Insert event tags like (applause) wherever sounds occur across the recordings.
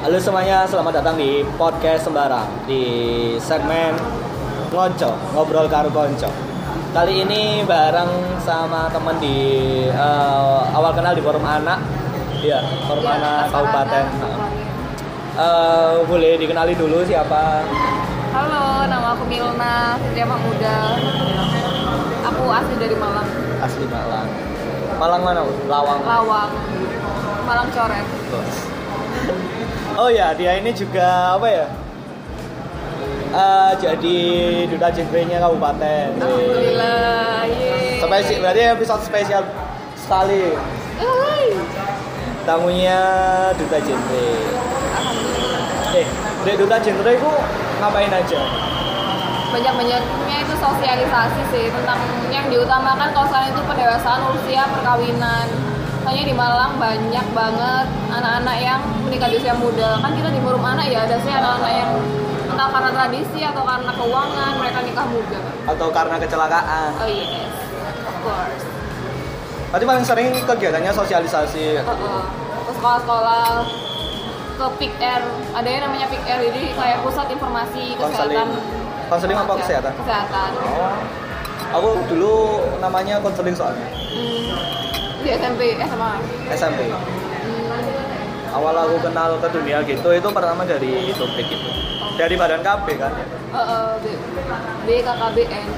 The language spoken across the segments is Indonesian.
Halo semuanya, selamat datang di podcast Sembarang di segmen Ngonco, ngobrol karo konco. Kali ini bareng sama temen di eh, awal kenal di forum anak, ya forum Ya, anak kabupaten. Eh, boleh dikenali dulu siapa? Halo, nama aku Milna Fitria Mahmuda. Aku asli dari Malang, Asli Malang. Malang mana? Lawang. Lawang, Malang Coret. Oh ya, dia ini juga apa ya? Eh, jadi duta genrenya kabupaten. Alhamdulillah, yeay. Spesial, berarti episode spesial sekali. Hai. Tamunya duta genre. Eh, di duta genre itu ngapain aja? Banyak-banyaknya itu sosialisasi sih tentang yang diutamakan kalau itu pendewasaan usia perkawinan. Soalnya di Malang banyak banget anak-anak yang menikah di usia muda. Kan kita di forum anak ya ada sih anak-anak yang entah karena tradisi atau karena keuangan mereka nikah muda. Atau karena kecelakaan? Oh yes, of course. Berarti paling sering kegiatannya sosialisasi. Heeh. ke sekolah-sekolah ke PIK R ada yang namanya PIK R jadi kayak pusat informasi Konseling. kesehatan Konseling apa kesehatan? kesehatan Oh. Aku dulu namanya konseling soalnya Hmm, di SMP SMA SMP. hmm, Awal aku kenal ke dunia gitu itu pertama dari itu PIK itu. Dari badan KB kan. uh, B- BKKBN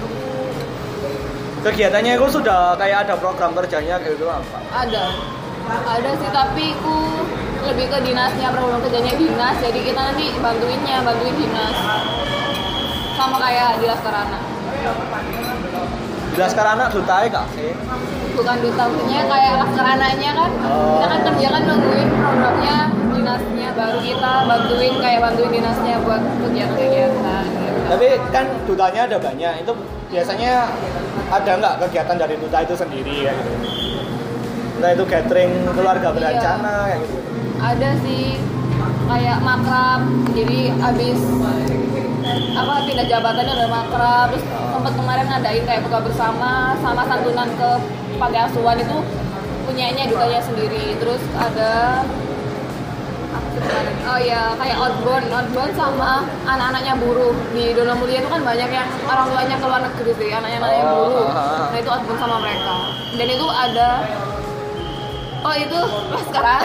Kegiatannya itu sudah kayak ada program kerjanya kayak gitu apa? ada ada sih tapi ku lebih ke dinasnya program kerjanya dinas jadi kita nanti bantuinnya bantuin dinas sama kayak di Laskarana Jelas sekarang anak duta gak sih? Bukan duta maksudnya kayak laskarananya kan Oh. kita kan kerja kan nungguin programnya dinasnya baru kita bantuin kayak bantuin dinasnya buat kegiatan-kegiatan gitu. Tapi kan dutanya ada banyak. Itu biasanya ada nggak kegiatan dari duta itu sendiri kayak gitu? Entah itu catering keluarga Iya. berencana kayak gitu. ada sih kayak makrab jadi abis apa pindah jabatannya udah makrab terus sempat kemarin ngadain kayak buka bersama sama santunan ke panti asuhan itu punyanya dutanya sendiri. Terus ada oh ya kayak outbound. Outbound sama anak-anaknya buruh. Di Dono Mulia itu kan banyak yang orang tuanya ke luar negeri sih anaknya anaknya Oh, buruh. ah, ah. nah itu outbound sama mereka. Dan itu ada oh itu sekarang.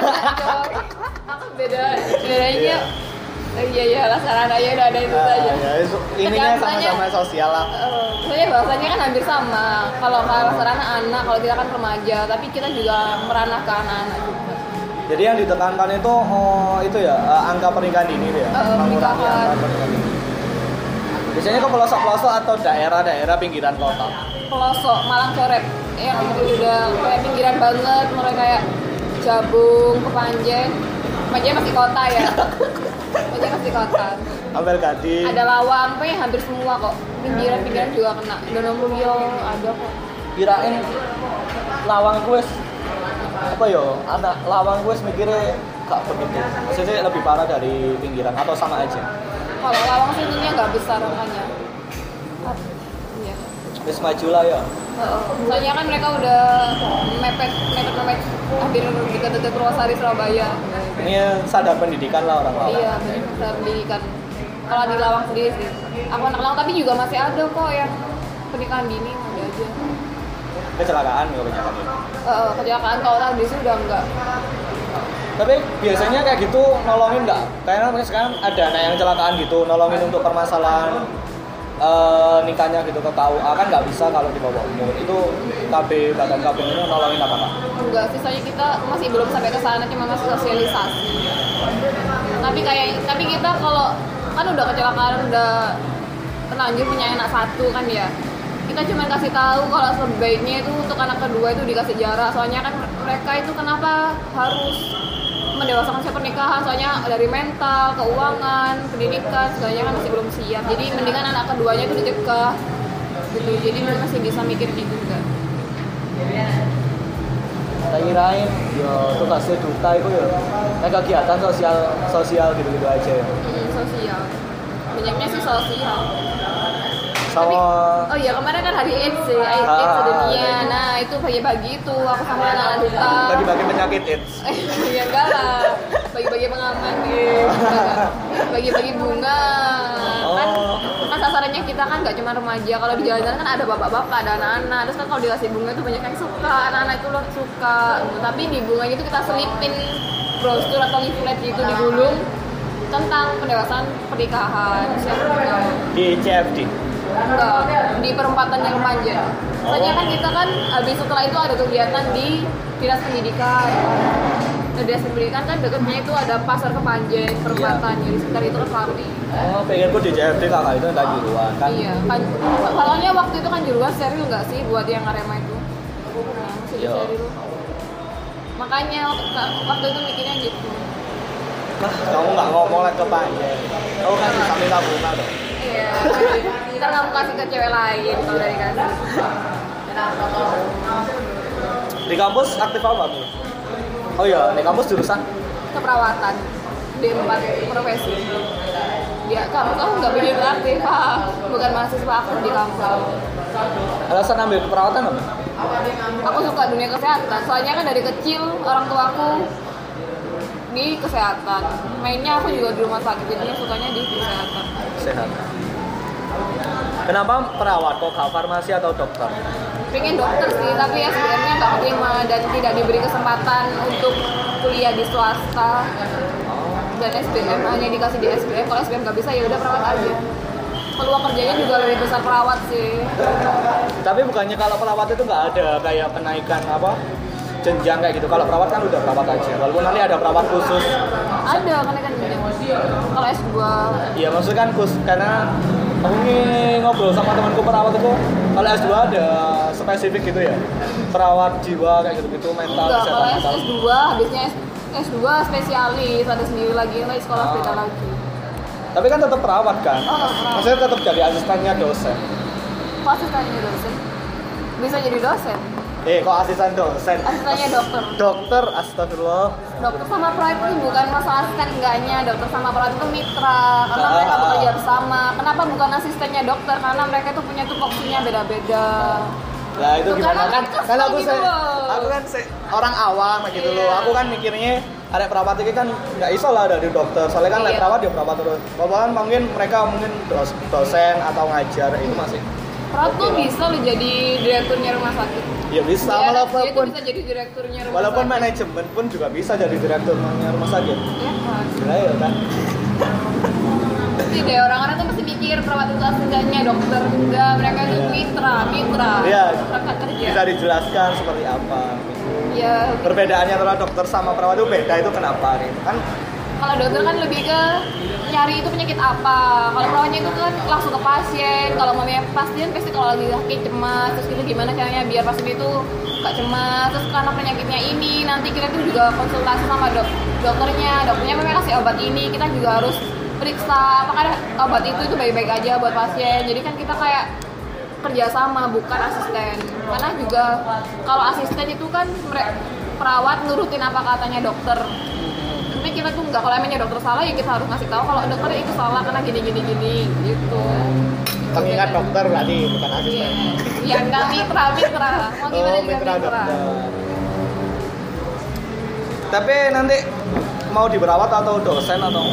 (laughs) Apa beda? Bedanya oh, iya iya lah sekarang aja udah ada itu Nah, saja ya, itu, ininya sama-sama sosial lah. Eh, Soalnya bahasanya kan hampir sama. Kalau kalau sarana anak, kalau kita kan remaja, tapi kita juga meranah ke anak-anak juga. Jadi yang ditekankan itu oh, itu ya eh, angka pernikahan dini itu ya, Eh, mengurangi pernikahan. angka pernikahan dini. Biasanya ke pelosok-pelosok atau daerah-daerah pinggiran kota. Pelosok Malang Coret yang udah kayak pinggiran banget, mulai kayak Jabung, Kepanjen. Kepanjen masih kota ya. (laughs) Kepanjen masih kota. Hampir Gading. Ada Lawang, pokoknya hampir semua kok. Pinggiran-pinggiran juga kena. Donomulyo ada kok. kirain lawang gue apa yo anak lawang gue mikirnya gak begitu maksudnya lebih parah dari pinggiran atau sama aja Kalau Lawang sih tentunya nggak besar makanya. Wis maju lah ya. Soalnya kan mereka udah mepet mepet mepet hampir dekat-dekat Purwosari Surabaya. ini sadar pendidikan lah orang lawang Iya, benar pendidikan. Kalau di Lawang sendiri sih. Aku anak Lawang tapi juga masih ada kok yang pernikahan dini ada aja. kecelakaan ya kebanyakan ya kecelakaan kalau tahu di sini udah enggak. tapi biasanya kayak gitu nolongin nggak kayaknya sekarang ada anak yang kecelakaan gitu nolongin untuk permasalahan eh, nikahnya gitu ke KUA kan nggak bisa kalau di bawah umur itu KB badan KB ini nolongin apa nggak Enggak sih, soalnya kita masih belum sampai ke sana cuma masih sosialisasi. Tapi kayak tapi kita kalau kan udah kecelakaan udah terlanjur punya anak satu kan ya. Kita cuma kasih tahu kalau sebaiknya itu untuk anak kedua itu dikasih jarak. Soalnya kan mereka itu kenapa harus mendewasakan siapa pernikahan soalnya dari mental, keuangan, pendidikan segalanya kan masih belum siap. Jadi mendingan anak keduanya itu dicegah gitu. Jadi masih bisa mikir gitu juga. tak kirain yo tugasnya duta itu ya kayak kegiatan sosial sosial gitu gitu aja ya Hmm, sosial. Banyaknya sih sosial. Sama Oh. iya kemarin kan hari AIDS sih, AIDS, Ah, AIDS sedunia. iya. Nah itu pagi-pagi itu aku sama anak duta Bagi-bagi penyakit AIDS. (laughs) Iya enggak lah. Bagi-bagi pengaman nih Bagi-bagi bunga. Kan Oh. kan sasarannya kita kan nggak cuma remaja. Kalau di jalan-jalan kan ada bapak-bapak, ada anak-anak. Terus kan kalau dikasih bunga itu banyak yang suka. Anak-anak itu loh suka. Tapi di bunganya itu kita selipin brosur atau leaflet gitu digulung tentang pendewasaan pernikahan. Di CFD. Enggak di perempatan yang remaja soalnya kan kita kan habis setelah itu ada kegiatan di dinas pendidikan. Nah, dinas pendidikan kan dekatnya itu ada pasar kepanjen perempatan. Jadi sekitar itu kan rapi Oh, pengenku di CFD kakak itu enggak juruan kan. iya kan. Soalnya waktu itu kan juruan steril nggak sih buat yang arema itu? Nah, masih Iya. steril. Makanya waktu itu mikirnya gitu. Nah, kamu nggak ngomong lagi ke Panjen. Kamu kan bisa minta iya ntar kamu kasih ke cewek lain kalau dari kasih Di kampus aktif apa tuh? Oh iya, di kampus jurusan? Keperawatan. D4 profesi. Ya kamu kamu nggak begitu aktif? Ah. bukan mahasiswa aktif di kampus. Alasan ambil keperawatan apa? aku suka dunia kesehatan. Soalnya kan dari kecil orang tuaku di kesehatan. Mainnya aku juga di rumah sakit jadi sukanya di kesehatan. Sehat. Kenapa perawat kok nggak farmasi atau dokter? pengen dokter sih tapi SBM-nya nggak terima dan tidak diberi kesempatan untuk kuliah di swasta dan SBM hanya dikasih di SBM kalau SBM nggak bisa ya udah perawat aja peluang kerjanya juga lebih besar perawat sih Tapi bukannya kalau perawat itu nggak ada kayak kenaikan apa jenjang kayak gitu. Kalau perawat kan udah perawat aja. Walaupun nanti ada perawat khusus. ada kan kan kalau S2 Iya maksudnya kan khusus karena aku ini ngobrol sama temanku perawat itu kalau S2 ada spesifik gitu ya perawat jiwa kayak gitu-gitu mental enggak kalau kesehatan S- mental. S2 habisnya S- S2 spesialis ada sendiri lagi nanti sekolah Ah. beda lagi Tapi kan tetap perawat kan. oh pernah Maksudnya tetap jadi asistennya dosen. kok asistennya dosen bisa jadi dosen Eh kok asisten dosen? asistennya dokter Dokter, astagfirullah. dokter sama perawat itu bukan masalah asisten enggaknya dokter sama perawat itu mitra karena mereka Ah. bekerja bersama kenapa bukan asistennya dokter karena mereka tuh punya tupoksinya beda-beda Lah itu Tuh, gimana kan? kan Kan aku gitu loh. aku kan se- orang awam gitu Iya. loh. Aku kan mikirnya ada perawat ini kan nggak iso lah dari dokter. Soalnya kan Iya. perawat dia perawat terus. Bapak kan mungkin mereka mungkin dos- dosen atau ngajar itu masih perawat tuh bisa loh jadi direkturnya rumah sakit ya bisa tuh walaupun bisa jadi direkturnya rumah walaupun sakit manajemen pun juga bisa jadi direktur rumah sakit. ya kan Gila ya kan? Pasti deh orang-orang tuh pasti mikir perawat itu asistennya dokter enggak mereka itu mitra mitra Iya. rekan kerja Bisa dijelaskan seperti apa? ya Perbedaannya antara dokter sama perawat itu beda itu kenapa gitu kan? Kalau dokter kan lebih ke nyari itu penyakit apa. Kalau perawatnya itu kan langsung ke pasien. Kalau mamanya pasien pasti kalau lagi sakit cemas terus gitu gimana caranya biar pasien itu gak cemas. Terus karena penyakitnya ini nanti kita tuh juga konsultasi sama dok dokternya. Dokternya memang kasih obat ini kita juga harus periksa apakah obat itu itu baik-baik aja buat pasien. Jadi kan kita kayak kerjasama bukan asisten. Karena juga kalau asisten itu kan perawat nurutin apa katanya dokter kita tuh nggak. Kalau emangnya dokter salah ya kita harus ngasih tahu kalau dokter itu salah karena gini gini gini gitu Pengingat dokter berarti bukan Iya, asisten. ya enggak mitra mitra. Mau gimana Oh, juga mitra? mitra, dokter. Tapi nanti mau diberawat atau dosen atau?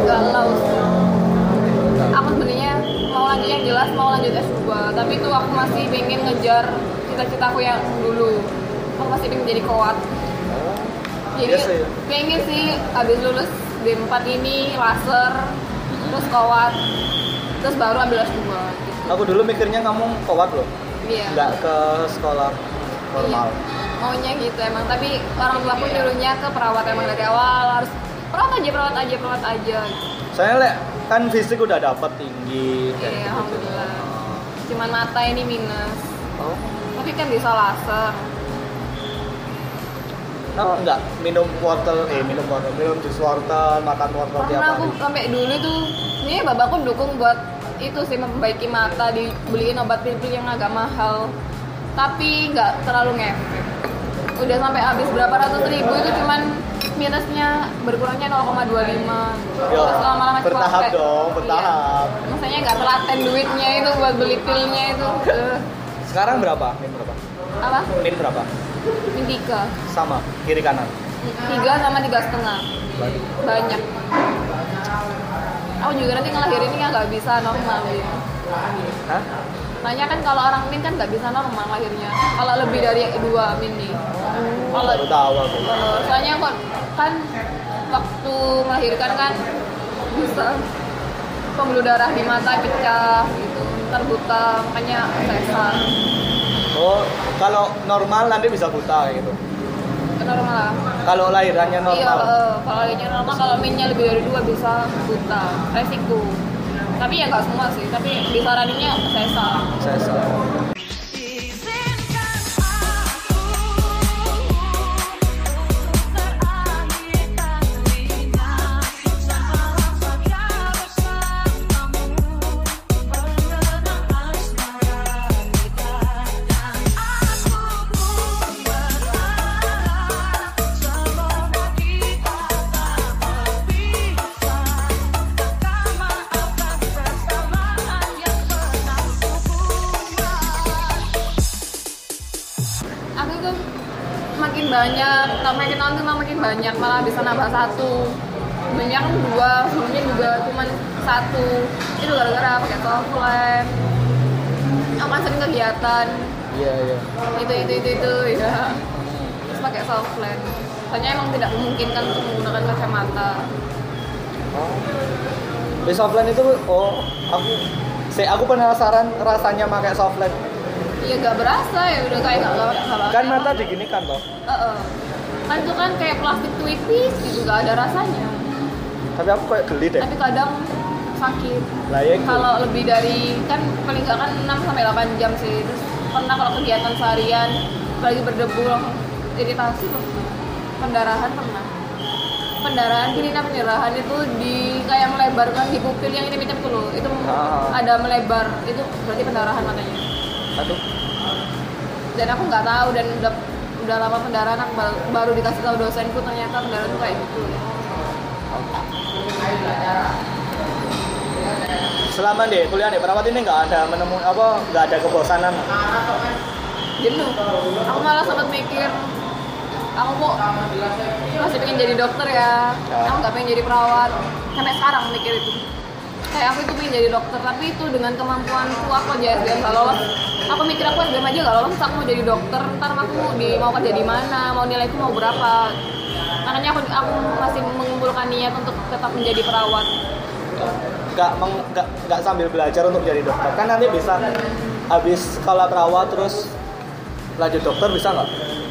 Galau aku sebenarnya mau lanjut yang jelas mau lanjut S2 tapi itu aku masih pengen ngejar cita-citaku yang dulu. Aku masih pengen jadi koat jadi Iya sih. pengen sih abis lulus D4 ini laser terus koat terus baru ambil S2 gitu. Aku dulu mikirnya kamu kuat loh, iya nggak ke sekolah normal. Iya, maunya gitu emang tapi orang tua pun nyuruhnya ke perawat emang dari awal harus perawat aja perawat aja perawat aja. Saya lek kan fisik udah dapet tinggi. iya gitu. alhamdulillah cuman mata ini minus Oh, tapi kan bisa laser oh enggak minum wortel, eh minum wortel, minum jus wortel, makan wortel tiap karena aku hari. sampai dulu tuh ini bapakku dukung buat itu sih memperbaiki mata dibeliin obat pil yang agak mahal tapi nggak terlalu ngefek udah sampai habis berapa ratus ribu itu cuman minusnya berkurangnya 0,25 Yo, Terus lama-lama bertahap cepet. dong, Iya. bertahap. maksudnya nggak telaten duitnya itu buat beli pilnya itu Sekarang berapa? Min berapa? apa Min berapa? Min tiga Sama, kiri kanan. tiga sama tiga setengah banyak aku juga nanti ngelahirinnya nggak bisa normal ya Hah? Nanya kan kalau orang min kan nggak bisa normal lahirnya. Kalau lebih dari dua min nih. Kalau Baru tahu aku. kalau- soalnya kok kan waktu melahirkan kan bisa pembuluh darah di mata pecah gitu, ntar buta makanya sesar. Oh, kalau normal nanti bisa buta gitu. Normal. Kalau lahirannya Iya, normal. eh, kalau lahirnya normal kalau minnya lebih dari dua bisa buta, resiko. Tapi ya nggak semua sih, tapi disaraninnya sesar. Saya banyak tak makin tahun tuh makin banyak malah bisa nambah satu. Sebelumnya kan dua sebelumnya juga cuman satu. Itu gara-gara pakai softline aku kan sering kegiatan. Iya, iya. itu itu itu itu ya terus pakai softline soalnya emang tidak memungkinkan untuk menggunakan kacamata. Oh. Di softline itu oh, aku saya aku penasaran rasanya pakai softline. Iya gak berasa ya udah kayak gak, gak, gak Kan mata diginikan toh. Heeh. kan itu kan kayak plastik tipis gitu gak ada rasanya. Tapi aku kayak geli deh. tapi kadang sakit. Lah ya kalau lebih dari kan paling nggak kan 6 sampai 8 jam sih. Terus pernah kalau kegiatan seharian lagi berdebu langsung iritasi loh pendarahan pernah. Pendarahan gini nah pendarahan itu di kayak melebarkan di pupil yang ini itu loh. Itu Ah. ada melebar itu berarti pendarahan katanya Aduh. dan aku nggak tahu dan udah udah lama pendarahan aku baru, baru dikasih tahu dosenku ternyata pendarahan itu kayak gitu. Selama deh kuliah deh perawat ini nggak ada menemu apa nggak ada kebosanan. jenuh. Aku malah sempat mikir aku kok masih pengen jadi dokter ya? Aku nggak pengen jadi perawat. Sampai sekarang mikir itu kayak aku itu pengen jadi dokter tapi itu dengan kemampuanku aku aja SDM gak lolos aku mikir aku SDM aja gak lolos aku mau jadi dokter ntar aku di mau kerja di mana mau nilaiku mau berapa makanya aku aku masih mengumpulkan niat untuk tetap menjadi perawat Nggak meng- nggak nggak sambil belajar untuk jadi dokter. Kan nanti bisa habis sekolah perawat terus lanjut dokter bisa nggak?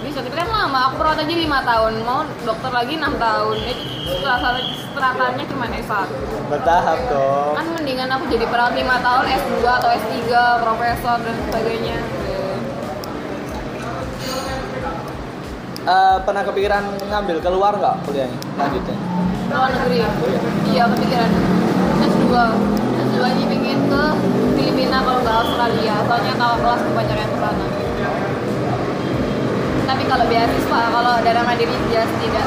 Bisa tapi kan lama. Aku perawat aja lima tahun. Mau dokter lagi enam tahun. Itu setelah strataannya cuma S1 Bertahap dong. kan mendingan aku jadi perawat 5 tahun S2 atau S3 profesor dan sebagainya. Eh, pernah kepikiran ngambil keluar nggak kuliahnya lanjutnya? luar negeri. Iya. Kepikiran. S2 S2 ini pengen ke Filipina kalau nggak Australia. Soalnya kalau kelas banyak yang ke sana tapi kalau beasiswa kalau dana mandiri jelas tidak.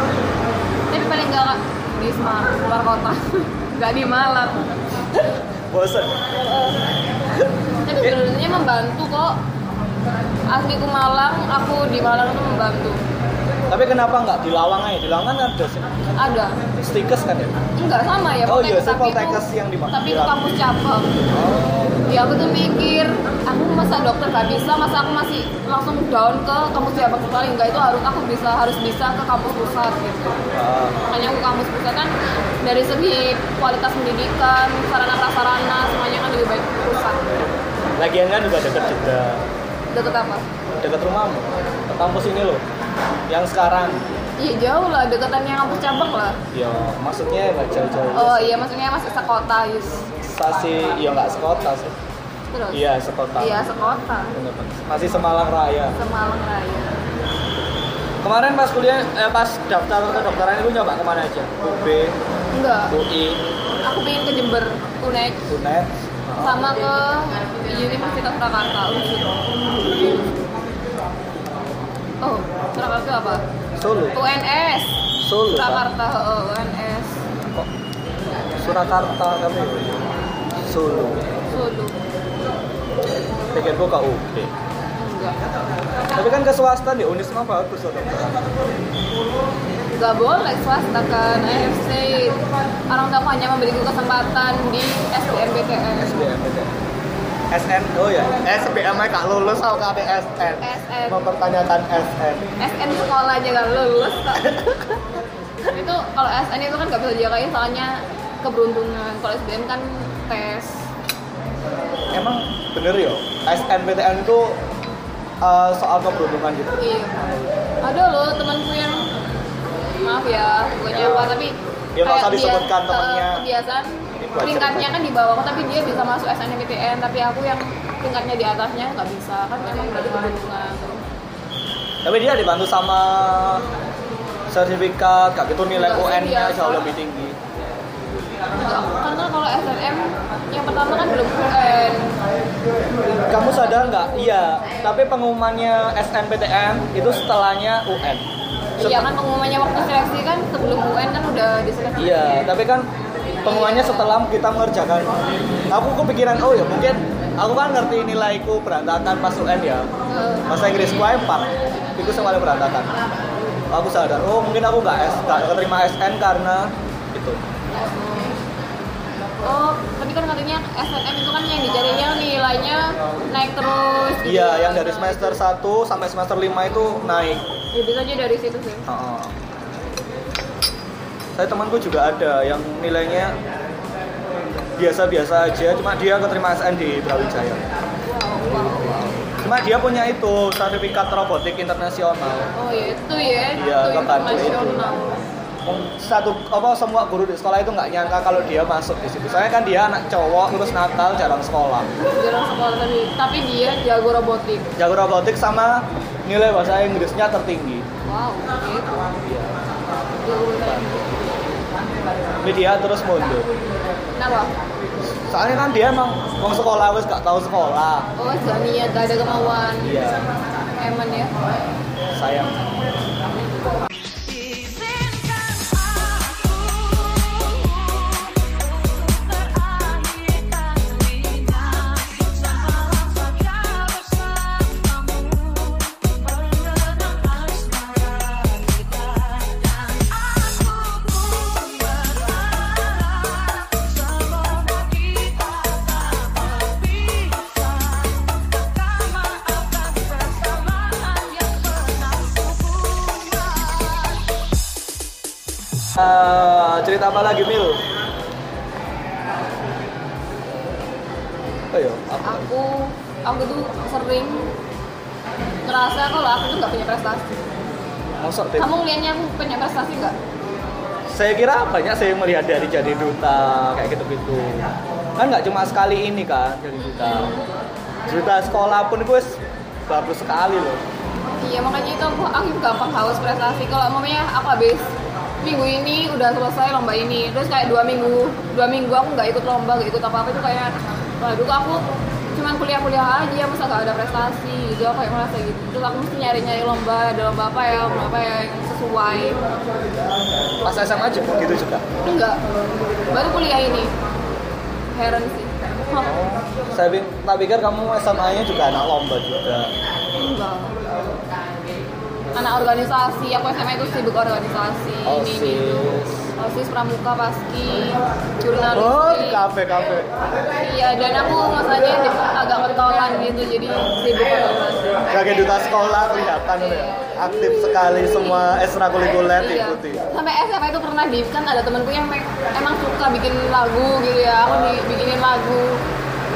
Tapi paling nggak di Semarang luar kota. (laughs) Nggak di Malang. Bosen. tapi sebenarnya membantu kok. Asliku Malang aku di Malang itu membantu Tapi kenapa nggak di Lawang aja? Di Lawang kan ada sih. ada Stikes kan ya? enggak sama ya Oh iya, sih, Poltekkes yang di tapi itu kampus cabang Oh. ya aku tuh mikir aku masa dokter gak bisa masa aku masih langsung down ke kampus cabang paling enggak itu harus aku bisa harus bisa ke kampus pusat gitu hanya ke kampus pusat kan dari segi kualitas pendidikan sarana prasarana semuanya kan lebih baik pusat Lagian kan juga deket juga. deket apa Deket rumahmu. Ke kampus ini loh. Yang sekarang. iya jauh lah deketannya kampus cabang lah Ya, maksudnya nggak jauh-jauh. oh iya maksudnya masih sekota Yus Masih, ya nggak sekota sih. terus Iya, sekota. iya sekota. Masih Semalang Raya. Semalang Raya Kemarin pas kuliah, eh, pas daftar kedokteran itu nyoba ke mana aja? UB, enggak UI, aku pengen ke Jember Unek UNED. sama ke Universitas Surakarta Unsur oh Surakarta apa Solo. UNS Solo. Surakarta oh, UNS Kok Surakarta tapi Solo. Solo ke UB. juga Tapi kan ke swasta di Unisma bagus dokter. Gak boleh swasta kan AFC orang tua hanya memberiku kesempatan di SBMPTN SBM SN oh ya SBM nya kak lulus atau kak SN SN. mempertanyakan SN SN sekolah aja gak lulus kok (laughs) itu kalau SN itu kan gak bisa dijagain soalnya keberuntungan. Kalau SBM kan tes. Emang bener ya? SNPTN itu uh, soal keberuntungan gitu? Iya. Ada loh temanku yang maaf ya pokoknya apa tapi Ya, nggak usah disebutkan eh, temennya. kebiasaan Cerita. kan di bawahku tapi dia bisa masuk SNMPTN tapi aku yang tingkatnya di atasnya nggak bisa. Kan memang berarti keberuntungan tapi dia dibantu sama sertifikat kayak gitu nilai UN nya jauh lebih tinggi. Enggak, karena kalau SNM yang pertama kan belum UN kamu sadar nggak? Iya tapi pengumumannya SNPTN itu setelahnya UN Iya kan pengumumannya waktu seleksi kan sebelum UN kan udah diseleksi. Iya, tapi kan pengumumannya setelah kita mengerjakan. Aku kepikiran, oh ya mungkin aku kan ngerti nilaiku berantakan pas UN ya. Bahasa Inggrisku 4. Itu paling berantakan. Aku sadar, oh mungkin aku nggak S, nggak keterima SN karena itu. Oh, tapi kan katanya SNM itu kan yang dicarinya nilainya naik terus. gitu Iya, kan. yang dari semester 1 sampai semester 5 itu naik. Ya bisa aja dari situ sih. Heeh. Saya temanku juga ada yang nilainya biasa-biasa aja, cuma dia keterima SN di Brawijaya. Cuma dia punya itu sertifikat robotik internasional. Oh ya itu ya, Iya, kebantu itu. Satu apa semua guru di sekolah itu nggak nyangka kalau dia masuk di situ. Soalnya kan dia anak cowok terus nakal jarang sekolah. Jarang sekolah tadi, tapi dia jago robotik. Jago robotik sama nilai bahasa Inggrisnya tertinggi. Wow, gitu. Iya. Jago bahasa Inggris. Tapi dia terus mundur. Kenapa? Soalnya kan dia emang mau sekolah wes gak tahu sekolah. Oh, gak niat, gak ada kemauan. Iya, Eman ya. sayang. Cerita apa lagi Mil? Oh iya, apa? Aku, aku tuh sering ngerasa kalau aku tuh gak punya prestasi. Tim? Kamu ngeliatnya aku punya prestasi nggak? Saya kira banyak saya melihat dari jadi duta kayak gitu-gitu. Kan nggak cuma sekali ini kan jadi duta. Duta sekolah pun gue bagus sekali loh. Iya makanya itu aku, aku gampang haus prestasi. Kalau mamanya aku habis minggu ini udah selesai lomba ini, terus kayak dua minggu, dua minggu aku nggak ikut lomba, nggak ikut apa apa itu kayak, waduh aku cuman kuliah-kuliah aja, masa nggak ada prestasi gitu, aku kayak merasa gitu. Terus aku mesti nyari-nyari lomba, ada lomba apa ya, lomba apa ya yang sesuai. Pas SMA juga gitu juga. Enggak, baru kuliah ini. Heran sih. Hah, Saya pikir kamu SMA-nya juga anak lomba juga. enggak. Anak organisasi, aku SMA itu sibuk organisasi. Ini, ini, itu. Osis. OSIS pramuka paski Oh, jurnalistik kafe kafe. iya dan aku masalahnya di- agak kentolan gitu jadi sibuk organisasi Sebagai duta sekolah kelihatan ya. aktif sekali semua ekstrakurikuler Iya. diikuti. sampai SMA itu pernah di kan ada temanku yang emang suka bikin lagu gitu ya aku di, bikinin lagu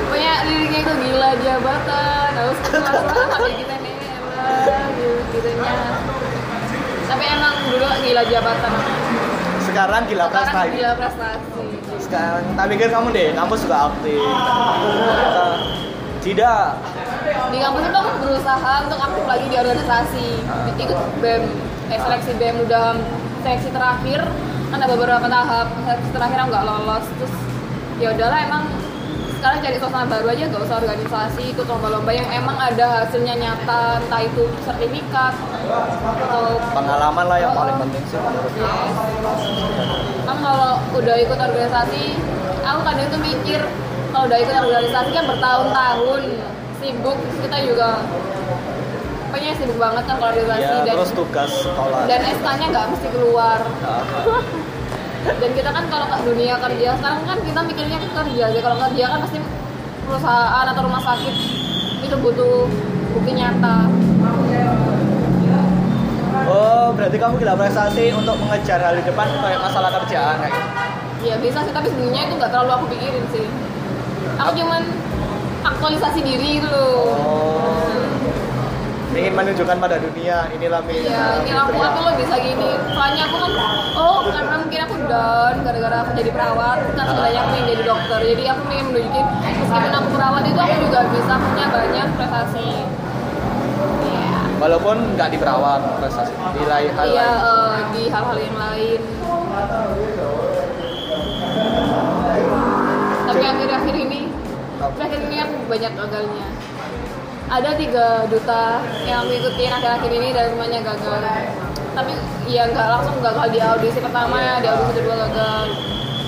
pokoknya liriknya itu gila jabatan harus kayak gitu gitunya tapi emang dulu gila jabatan Sekarang gila sekarang prestasi. gila prestasi Sekarang tak pikir kamu deh, kampus juga aktif. Ternyata Tidak. di kampus itu aku berusaha untuk aktif lagi di organisasi ikut bem eh, seleksi bem udah seleksi terakhir kan ada beberapa tahap seleksi terakhir aku nggak lolos terus ya udahlah emang sekarang cari suasana baru aja gak usah organisasi ikut lomba-lomba yang emang ada hasilnya nyata entah itu sertifikat atau Pengalaman lah yang paling penting sih menurut Yes. Kan kalau udah ikut organisasi, aku kadang tuh mikir kalau udah ikut organisasi kan bertahun-tahun sibuk, kita juga biasanya sibuk banget kan kalau durasi ya dan terus tugas sekolah. dan SK-nya nggak mesti keluar dan kita kan kalau ke dunia kerja sekarang kan kita mikirnya ke kerja aja. Kalau kerja kan pasti perusahaan atau rumah sakit itu butuh bukti nyata. Oh berarti kamu gila prestasi untuk mengejar hal di depan kayak masalah kerjaan kayak gitu? Ya bisa sih tapi sebenarnya itu nggak terlalu aku pikirin sih. Aku cuman aktualisasi diri gitu loh. Oh ingin menunjukkan pada dunia inilah mi Iya, ini aku aku lo bisa gini. Soalnya aku kan, oh karena mungkin aku down gara-gara aku jadi perawat, kan sebenarnya aku ingin jadi dokter. Jadi aku ingin menunjukin meskipun aku perawat itu aku juga bisa punya banyak prestasi. Walaupun nggak di perawat prestasi di lain hal Iya, lain eh, di hal-hal yang lain. Tapi akhir-akhir ini, akhir ini aku banyak gagalnya. Ada tiga duta yang ikutin akhir-akhir ini dan semuanya gagal. Tapi ya nggak langsung gagal di audisi pertama ya, di audisi kedua gagal.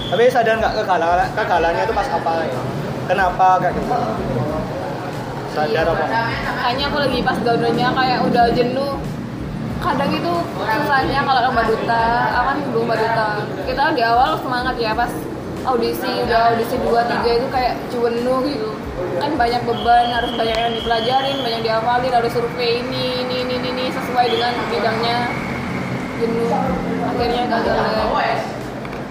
tapi sadar nggak kegagalan kegagalannya itu pas apa ya kenapa kayak gitu sadar Iya. apa Kayaknya aku lagi pas downnya kayak udah jenuh. Kadang itu susahnya kalau lomba duta, aku kan belum lomba duta. Kita di awal semangat ya pas audisi, udah audisi 2 3 itu kayak jenuh gitu. Kan banyak beban, harus banyak yang dipelajarin, banyak dihafalin, harus survei ini, ini, ini, ini, ini sesuai dengan bidangnya. Jenuh. Akhirnya gagal.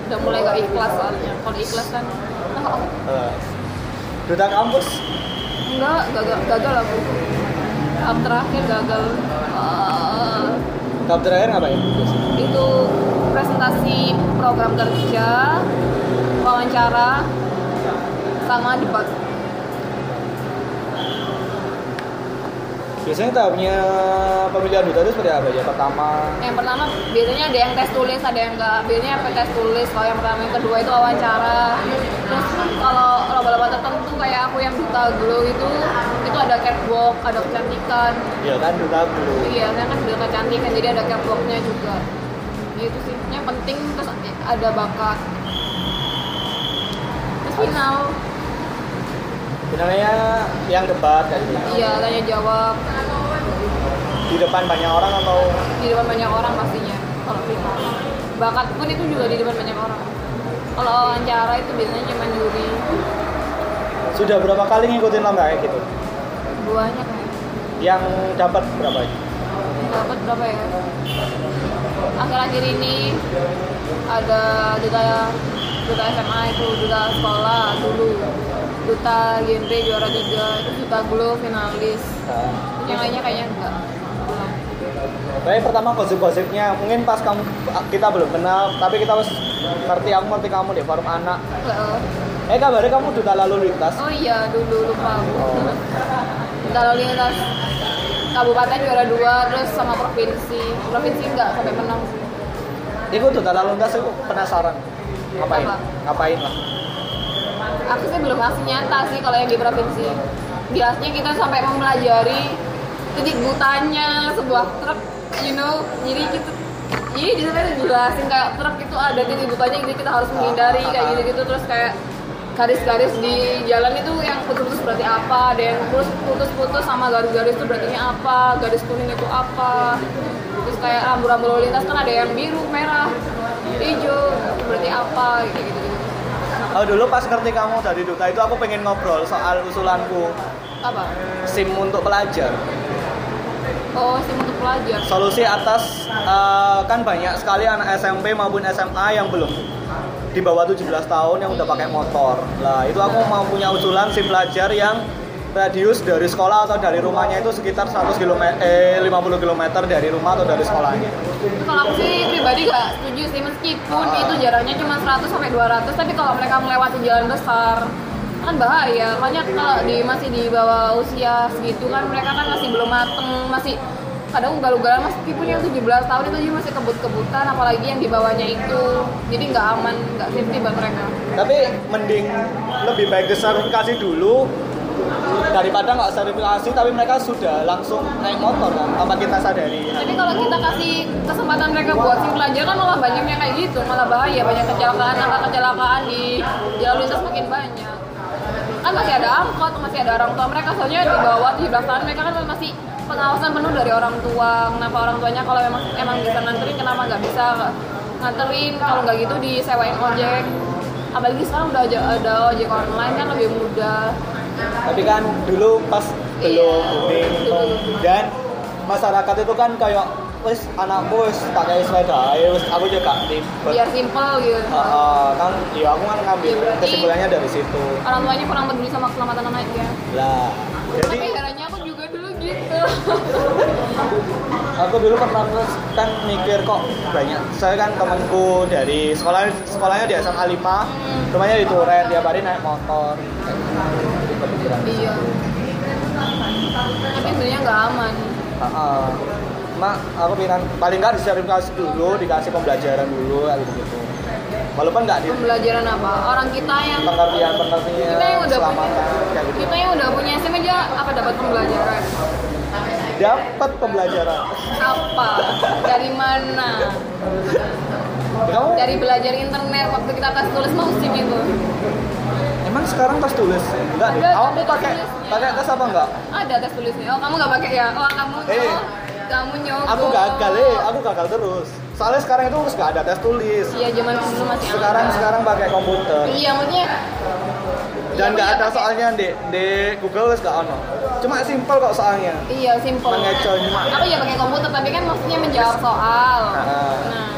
Udah mulai gak ikhlas soalnya. Kalau ikhlas kan Eh, duta kampus Enggak, gagal, gagal aku. Tahap terakhir gagal. Eh, tahap terakhir ngapain itu presentasi program kerja, wawancara, sama debat. biasanya tahapnya pemilihan duta itu seperti apa ya pertama Yang pertama biasanya ada yang tes tulis, ada yang enggak. Biasanya apa tes tulis, kalau yang pertama yang kedua itu wawancara. Terus kalau lomba-lomba tertentu kayak aku yang duta glow itu, itu ada catwalk, ada kecantikan. ya kan duta dulu Iya, saya kan udah kecantikan, jadi ada catwalknya juga. Ya, itu sih, yang penting terus ada bakat. Terus final, finalnya yang debat gitu iya tanya jawab di depan banyak orang atau di depan banyak orang pastinya kalau final. Bakat pun itu juga di depan banyak orang. Kalau wawancara itu biasanya cuma juri, sudah berapa kali ngikutin lomba kayak gitu duanya kan. yang dapat berapa Dapat berapa ya? Akhir-akhir ini ada duta duta SMA itu duta sekolah dulu duta genre juara tiga terus duta glow finalis nah, yang lainnya kayaknya enggak Tapi pertama gosip-gosipnya mungkin pas kamu kita belum kenal, tapi kita harus ngerti aku ngerti kamu di forum anak. Enggak. Eh kabarnya kamu duta lalu lintas. oh iya dulu lupa aku Oh. (laughs) duta lalu lintas kabupaten juara dua terus sama provinsi provinsi enggak sampai menang sih Itu duta lalu lintas aku penasaran. Ngapain? Apa? Ngapain lah? aku sih belum hasil nyata sih kalau yang di provinsi biasanya kita sampai mempelajari titik butanya sebuah truk you know jadi kita jadi di sana dijelasin kayak truk itu ada titik butanya jadi kita harus menghindari kayak gitu gitu terus kayak garis-garis di jalan itu yang putus-putus berarti apa? Ada yang putus-putus sama garis-garis itu berarti apa? Garis kuning itu apa? Terus kayak rambu-rambu lalu lintas kan ada yang biru merah hijau berarti apa? Gitu gitu, gitu. Oh dulu pas ngerti kamu dari duta itu aku pengen ngobrol soal usulanku. Apa? SIM untuk pelajar. Oh, SIM untuk pelajar. Solusi atas eh, kan banyak sekali anak SMP maupun SMA yang belum di bawah 17 tahun yang udah pakai motor. Lah, itu aku mau punya usulan SIM pelajar yang radius dari sekolah atau dari rumahnya itu sekitar 100 km eh 50 km dari rumah atau dari sekolahnya. Kalau aku sih pribadi gak setuju sih meskipun Ah. itu jaraknya cuma 100 sampai 200 tapi kalau mereka melewati jalan besar kan bahaya. Soalnya kalau di masih di bawah usia segitu kan mereka kan masih belum mateng, masih kadang ugal-ugalan yang 17 tahun itu juga masih kebut-kebutan apalagi yang di bawahnya itu. Jadi nggak aman, nggak safety buat mereka. Tapi mending lebih baik diserifikasi dulu daripada nggak sertifikasi tapi mereka sudah langsung naik motor kan tanpa kita sadari. Tapi kalau kita kasih kesempatan mereka buat sim pelajar kan malah banyaknya kayak gitu, malah bahaya banyak kecelakaan, angka kecelakaan di jalan lintas makin banyak. Kan masih ada angkot, masih ada orang tua mereka soalnya di bawah 17 tahun mereka kan masih pengawasan penuh dari orang tua kenapa orang tuanya kalau memang emang bisa nganterin kenapa nggak bisa nganterin kalau nggak gitu disewain ojek. Apalagi sekarang udah ada, ada ojek online kan lebih mudah. Tapi kan dulu pas belum Iya, dan masyarakat itu kan kayak wes anakku wes pakai sepeda aja wes aku juga ribet. Biar simple gitu. Ah, ah, kan ya aku kan ngambil Ya, kesimpulannya dari situ. orang tuanya kurang peduli sama keselamatan anaknya lah jadi tapi herannya aku juga dulu gitu. (laughs) Aku dulu pernah terus kan mikir kok banyak saya kan temanku dari sekolah sekolahnya di SMA 5 rumahnya di Turen tiap hari naik motor. Kayak iya. Tapi sebenarnya nggak aman. Heeh. Mak, aku bilang paling nggak disertifikasi dulu, dikasih pembelajaran dulu, gitu gitu. Walaupun nggak di pembelajaran apa orang kita yang pengertian pengertian kita yang udah punya kayak gitu. kita yang udah punya SIM aja apa dapat pembelajaran Dapat pembelajaran. apa dari mana Kamu dari belajar internet waktu kita tes tulis mau SIM itu emang sekarang tes tulis? Enggak deh. Kamu pakai pakai tes apa enggak? ada tes tulisnya oh kamu nggak pakai ya oh kamu Eh. oh, kamu nyogok Aku gagal eh, aku gagal terus. Soalnya sekarang itu harus nggak ada tes tulis. iya zaman dulu masih Sekarang ada. sekarang pakai komputer. iya maksudnya Dan iya, nggak iya, ada soalnya di di Google nggak ono. Cuma simpel kok soalnya. iya simple Mengecoh cuma. aku ya pakai komputer tapi kan maksudnya menjawab soal Ah. nah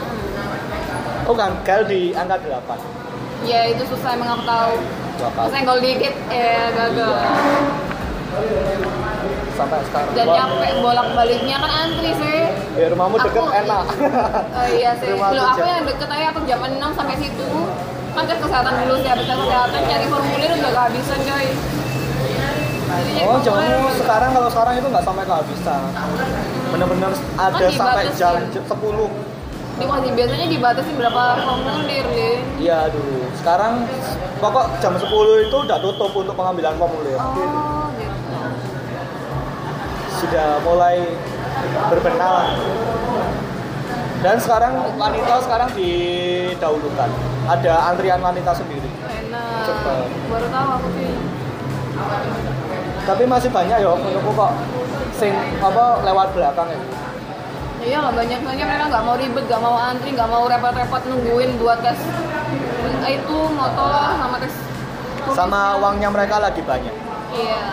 Oh gagal di angka 8 ya itu susah emang aku tahu kali. Kesenggol dikit ya gagal sampai sekarang. dan nyampe bolak baliknya kan antri sih Ya rumahmu deket Aku- enak. Oh iya sih. Rumah Lu aku yang deket aja aku jam 6 sampai situ. Kan tes kesehatan dulu sih, habis tes kesehatan cari formulir udah kehabisan coy. Jadi Oh, jamu sekarang kalau sekarang itu nggak sampai kehabisan. Bener-bener ada Kan sampai jam ya? jam 10. Di masih biasanya dibatasi berapa formulir deh. Iya dulu. Sekarang pokok jam 10 itu udah tutup untuk pengambilan formulir. Oh. Sudah mulai berbenah. Dan sekarang wanita sekarang didahulukan. Ada antrian wanita sendiri. Enak. Baru tahu aku sih. Tapi masih banyak ya menurutku kok sing apa lewat belakang ya. Ya iya lah banyak banyak mereka nggak mau ribet, nggak mau antri, nggak mau repot-repot nungguin buat tes itu motor sama tes Sama uangnya mereka lagi banyak. Iya.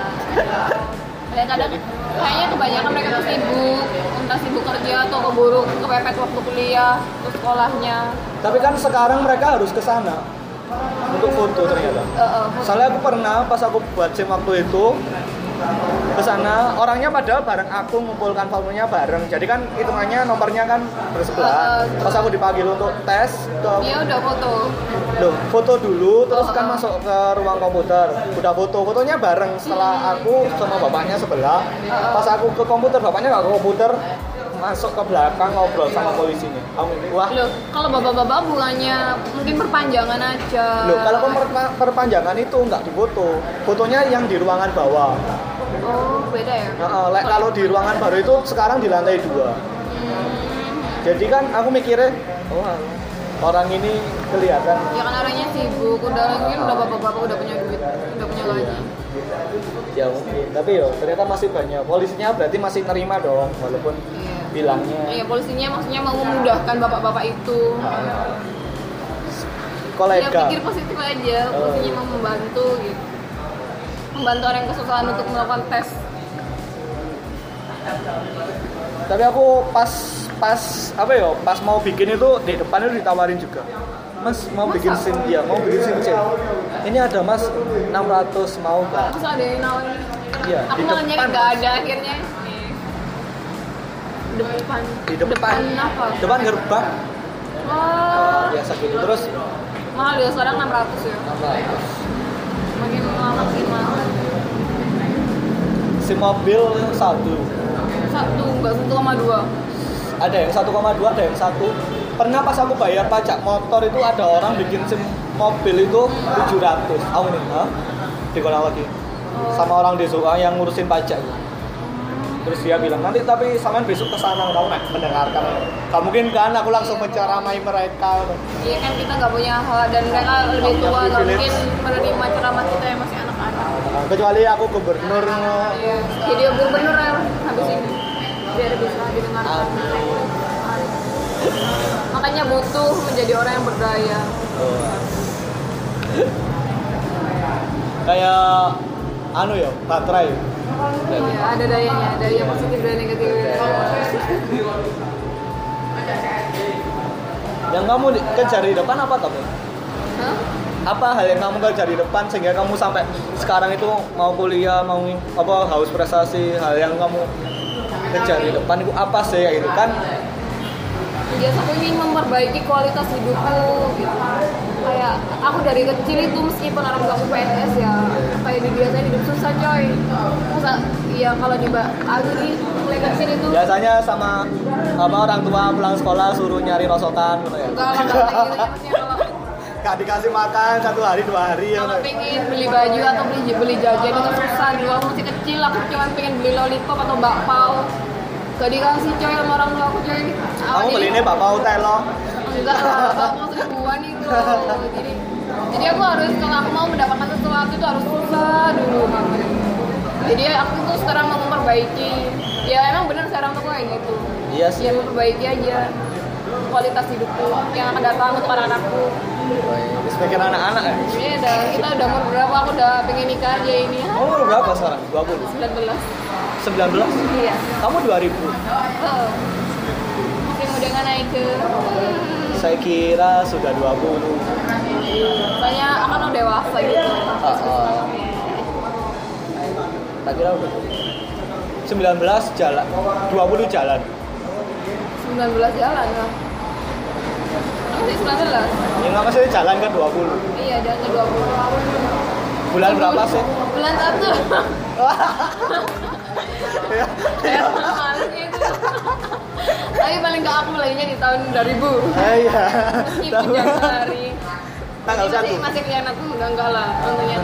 (laughs) Kadang-kadang kayaknya kebanyakan mereka tuh sibuk, entah sibuk kerja atau keburu kepepet waktu kuliah, ke sekolahnya. Tapi kan sekarang mereka harus ke sana untuk foto ternyata. Eh, eh, Soalnya aku pernah pas aku buat SIM waktu itu ke sana orangnya padahal bareng aku ngumpulkan formulnya bareng. Jadi kan hitungannya nomornya kan bersebelahan. Uh, uh. Pas aku dipanggil untuk tes ke dia udah foto. Loh, foto dulu terus Oh, kan uh. masuk ke ruang komputer. Udah foto, fotonya bareng setelah aku sama bapaknya sebelah. Uh. Pas aku ke komputer, bapaknya nggak ke komputer, masuk ke belakang ngobrol sama polisinya. Aku wah Loh, kalau bapak-bapak bukannya mungkin perpanjangan aja. Loh, kalau per- perpanjangan itu nggak difoto, fotonya yang di ruangan bawah. Oh, beda ya? Nah, like, kalau di ruangan baru itu sekarang di lantai dua. Hmm. Jadi kan aku mikirnya, oh orang ini kelihatan. Ya kan orangnya sibuk, udah mungkin udah bapak-bapak udah punya duit, udah punya gaji. Ya mungkin, tapi yo ternyata masih banyak. Polisinya berarti masih nerima dong, walaupun Iya. bilangnya Iya, polisinya maksudnya mau memudahkan bapak-bapak itu. Ya kolega. pikir positif aja, polisinya mau membantu gitu. Membantu orang yang kesusahan untuk melakukan tes. Tapi aku pas pas apa ya, pas mau bikin itu di depan itu ditawarin juga. Mas mau bikin Masa? SIM ya, mau bikin SIM C. Ini ada Mas 600 mau nggak? Terus ada yang nawarin. Iya, Aku di malah nyari depan, nggak ada akhirnya. Nih. Depan. Di depan. apa? Depan gerbang. Wah, Biasa gitu. Terus mahal ya sekarang 600 ya. 600. Makin lama makin mahal. SIM mobil satu. Satu, nggak 1,2. Ada yang 1,2, ada yang satu. Pernah pas aku bayar pajak motor itu ada orang bikin SIM mobil itu 700. Aku nih, hah? Dikolang lagi. Oh. Sama orang di Zoa yang ngurusin pajak. Terus dia bilang, nanti tapi sampean besok ke sana kamu nggak mendengarkan. Gak mungkin kan aku langsung menceramai mereka. Iya kan kita nggak punya hak dan mereka lebih tua, nggak mungkin menerima ceramah kita yang masih anak-anak. Kecuali aku gubernur Iya. Jadi gubernur ya, habis ini biar bisa didengarkan makanya butuh menjadi orang yang berdaya Oh. kayak anu ya baterai Iya, ada dayanya daya positif dan negatif yang kamu kejar di depan apa kamu? Apa hal yang kamu kejar di depan sehingga kamu sampai sekarang itu mau kuliah mau apa haus prestasi hal yang kamu kejar di depan itu apa sih ya itu kan Biasa aku ingin memperbaiki kualitas hidupku gitu. Kayak aku dari kecil itu meskipun orang tua aku PNS ya, kayak dibiasain hidup susah coy. Masa iya kalau di aku mulai kecil itu biasanya sama apa orang tua pulang sekolah suruh nyari rosokan gitu ya enggak gitu ya kalau gak dikasih makan satu hari dua hari ya kalau pengen beli baju atau beli beli jajan itu susah. Dulu aku masih kecil aku cuma pengen beli lollipop atau bakpao gak dikasih coy sama orang tua aku coy. Kamu beli ini bapak hotel loh enggak lah bakpao seribuan itu jadi jadi aku harus kalau aku mau mendapatkan sesuatu itu harus susah dulu makanya jadi aku tuh sekarang mau memperbaiki. Ya emang bener sekarang tuh kayak gitu. Iya sih. Ya memperbaiki aja kualitas hidupku yang akan datang untuk anak-anakku Sebagai anak-anak ya Iya dah, kita udah umur berapa? Aku udah pengen nikah aja ini. kamu umur berapa sekarang 20 19. 19 Iya. kamu 2000 Oh. Masih muda nggak naik ke. saya kira sudah 20 Soalnya akan udah dewasa gitu. Ah, ah. tak kira udah 19 jalan 20 jalan 19 jalan lah. Aku sih 19. ini nggak maksudnya jalan ke 20 Iya, jalan ke 20. bulan berapa sih Bulan satu. ya, Kayak males gitu. Tapi paling gak aku mulainya di tahun 2000. Eh, iya Meskipun Januari. tanggal masih, satu masih kelihatan tuh enggak enggak lah tentunya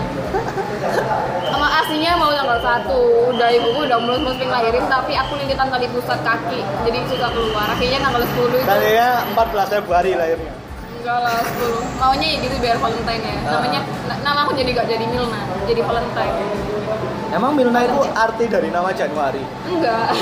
sama aslinya mau tanggal satu. Udah ibuku udah mulus-mulus pengen lahirin tapi aku lilitan tali pusat kaki. Jadi susah keluar. Akhirnya tanggal 10 itu. Tadinya 14 Februari lahirnya enggak lah 10 maunya ya gitu biar Valentine ya. Namanya na- nama aku jadi gak jadi Milna jadi Valentine. Emang Milna itu arti dari nama Januari? Enggak.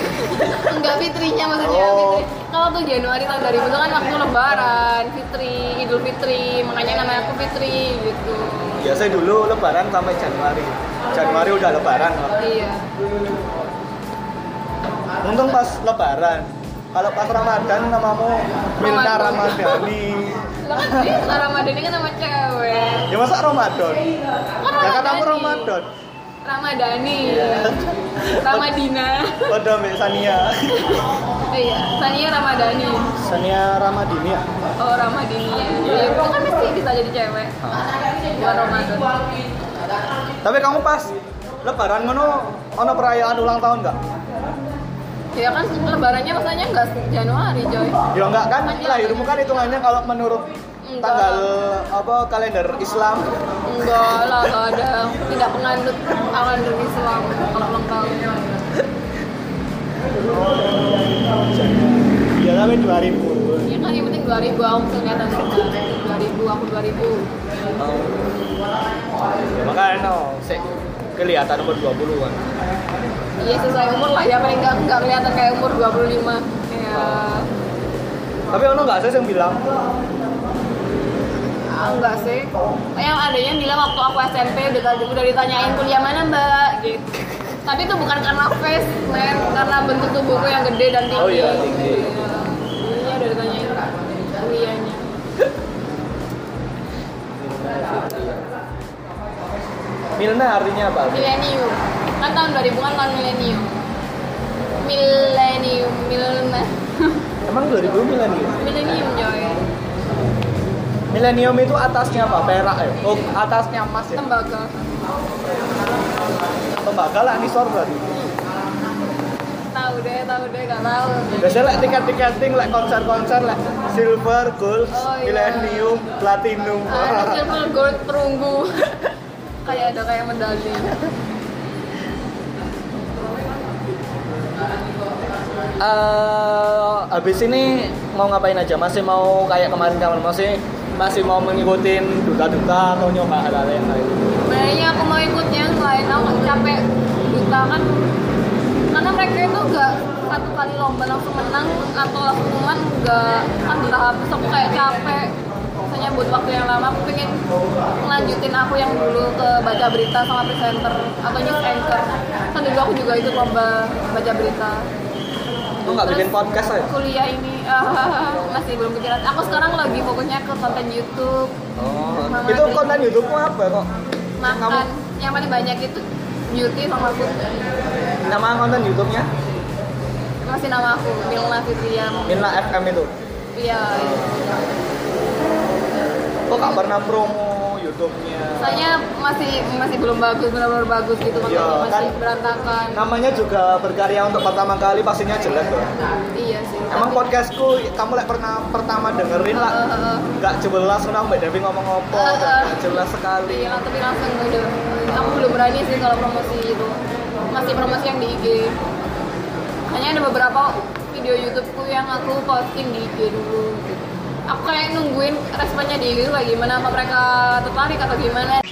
(laughs) Enggak fitrinya maksudnya Oh. fitri. Kalau tuh Januari tahun 2000 itu kan waktu lebaran fitri idul fitri makanya namanya aku fitri gitu. Biasanya dulu lebaran sampai Januari. Januari udah lebaran iya. Untung pas lebaran kalau pas Ramadan namamu Ramadan. Ramadhani Lah kan Ramadan ini kan nama cewek. ya masa Ramadan Kan ya aku Ramadhani. Ramadan Ramadhani. Iya. Ramadina. Udah Mbak Sania Iya, Sania Ramadhani. Sania Ramadini ya Oh, Ramadini. Iya, itu kan mesti bisa jadi cewek. Bukan Ramadan. tapi kamu pas lebaran ngono ono perayaan ulang tahun nggak? Ya kan lebarannya maksudnya enggak Januari, Joy. Ya enggak kan lahirmu kan hitungannya kalau menurut Enggak. tanggal apa kalender Islam Enggak lah, enggak ada. Tidak penganut kalender Islam kalau ulang tahun. ya tapi 2000 Ya kan yang penting 2000 aku kelihatan sudah. 2000 aku 2000. ya makanya no sik kelihatan umur 20 kan Iya sesuai umur lah ya paling enggak enggak kelihatan kayak umur 25. Ya tapi ono nggak sih yang bilang ah, enggak sih. Yang ada yang bilang waktu aku SMP udah udah ditanyain kuliah mana mbak gitu. Tapi itu bukan karena face, men, karena bentuk tubuhku yang gede dan tinggi. Oh iya, tinggi. Iya, Iya, udah ditanyain kuliahnya. Milna artinya apa? Milenium. Kan tahun 2000 kan tahun milenium. Milenium, milna. (laughs) Emang 2000 milenium? milenium coy. Milenium itu atasnya apa? Perak ya? Oh, atasnya emas ya? Tembaga. Tembaga lah nisor berarti. Tahu deh, tahu deh, gak tahu. Biasanya like tiket-tiketing, like konser-konser, like silver, gold, Oh, iya. millennium, platinum. Ada (laughs) silver gold perunggu. (laughs) kayak ada kayak medali. Eh, habis ini mau ngapain aja? Masih mau kayak kemarin-kemarin masih masih mau mengikuti duta-duta atau nyoba hal-hal yang lain? Kayaknya aku mau ikut yang lain, aku capek duta kan. Karena mereka itu nggak satu kali lomba langsung menang atau langsung pengumuman nggak kan bertahap terus aku kayak capek. Misalnya buat waktu yang lama aku pengen ngelanjutin aku yang dulu ke baca berita sama presenter atau news anchor kan dulu aku juga ikut lomba baca berita Lu nggak bikin podcast aja? kuliah ini ah, (laughs) masih belum kejalan aku sekarang lagi fokusnya ke konten YouTube Oh, itu konten YouTube-mu apa kok? makan yang paling banyak itu beauty sama food Nama konten YouTube-nya? masih nama aku Milna Fitrian Minla FM itu. iya Kok nggak pernah promo YouTube-nya? Soalnya masih masih belum bagus, benar-benar bagus gitu Iya, kontennya masih kan. berantakan. Namanya juga berkarya untuk pertama kali pastinya jelek ya. Iya sih. Emang tapi- podcastku kamu lek pernah pertama dengerin lah Heeh, heeh. nggak jelas kenapa Mbak Devi ngomong apa Heeh. nggak jelas sekali Iya, tapi langsung udah. Aku belum berani sih kalau promosi itu. Masih promosi yang di IG. Hanya ada beberapa video YouTubeku yang aku posting di IG dulu. gitu. Aku kayak nungguin responnya itu kayak gimana, apa mereka tertarik atau gimana.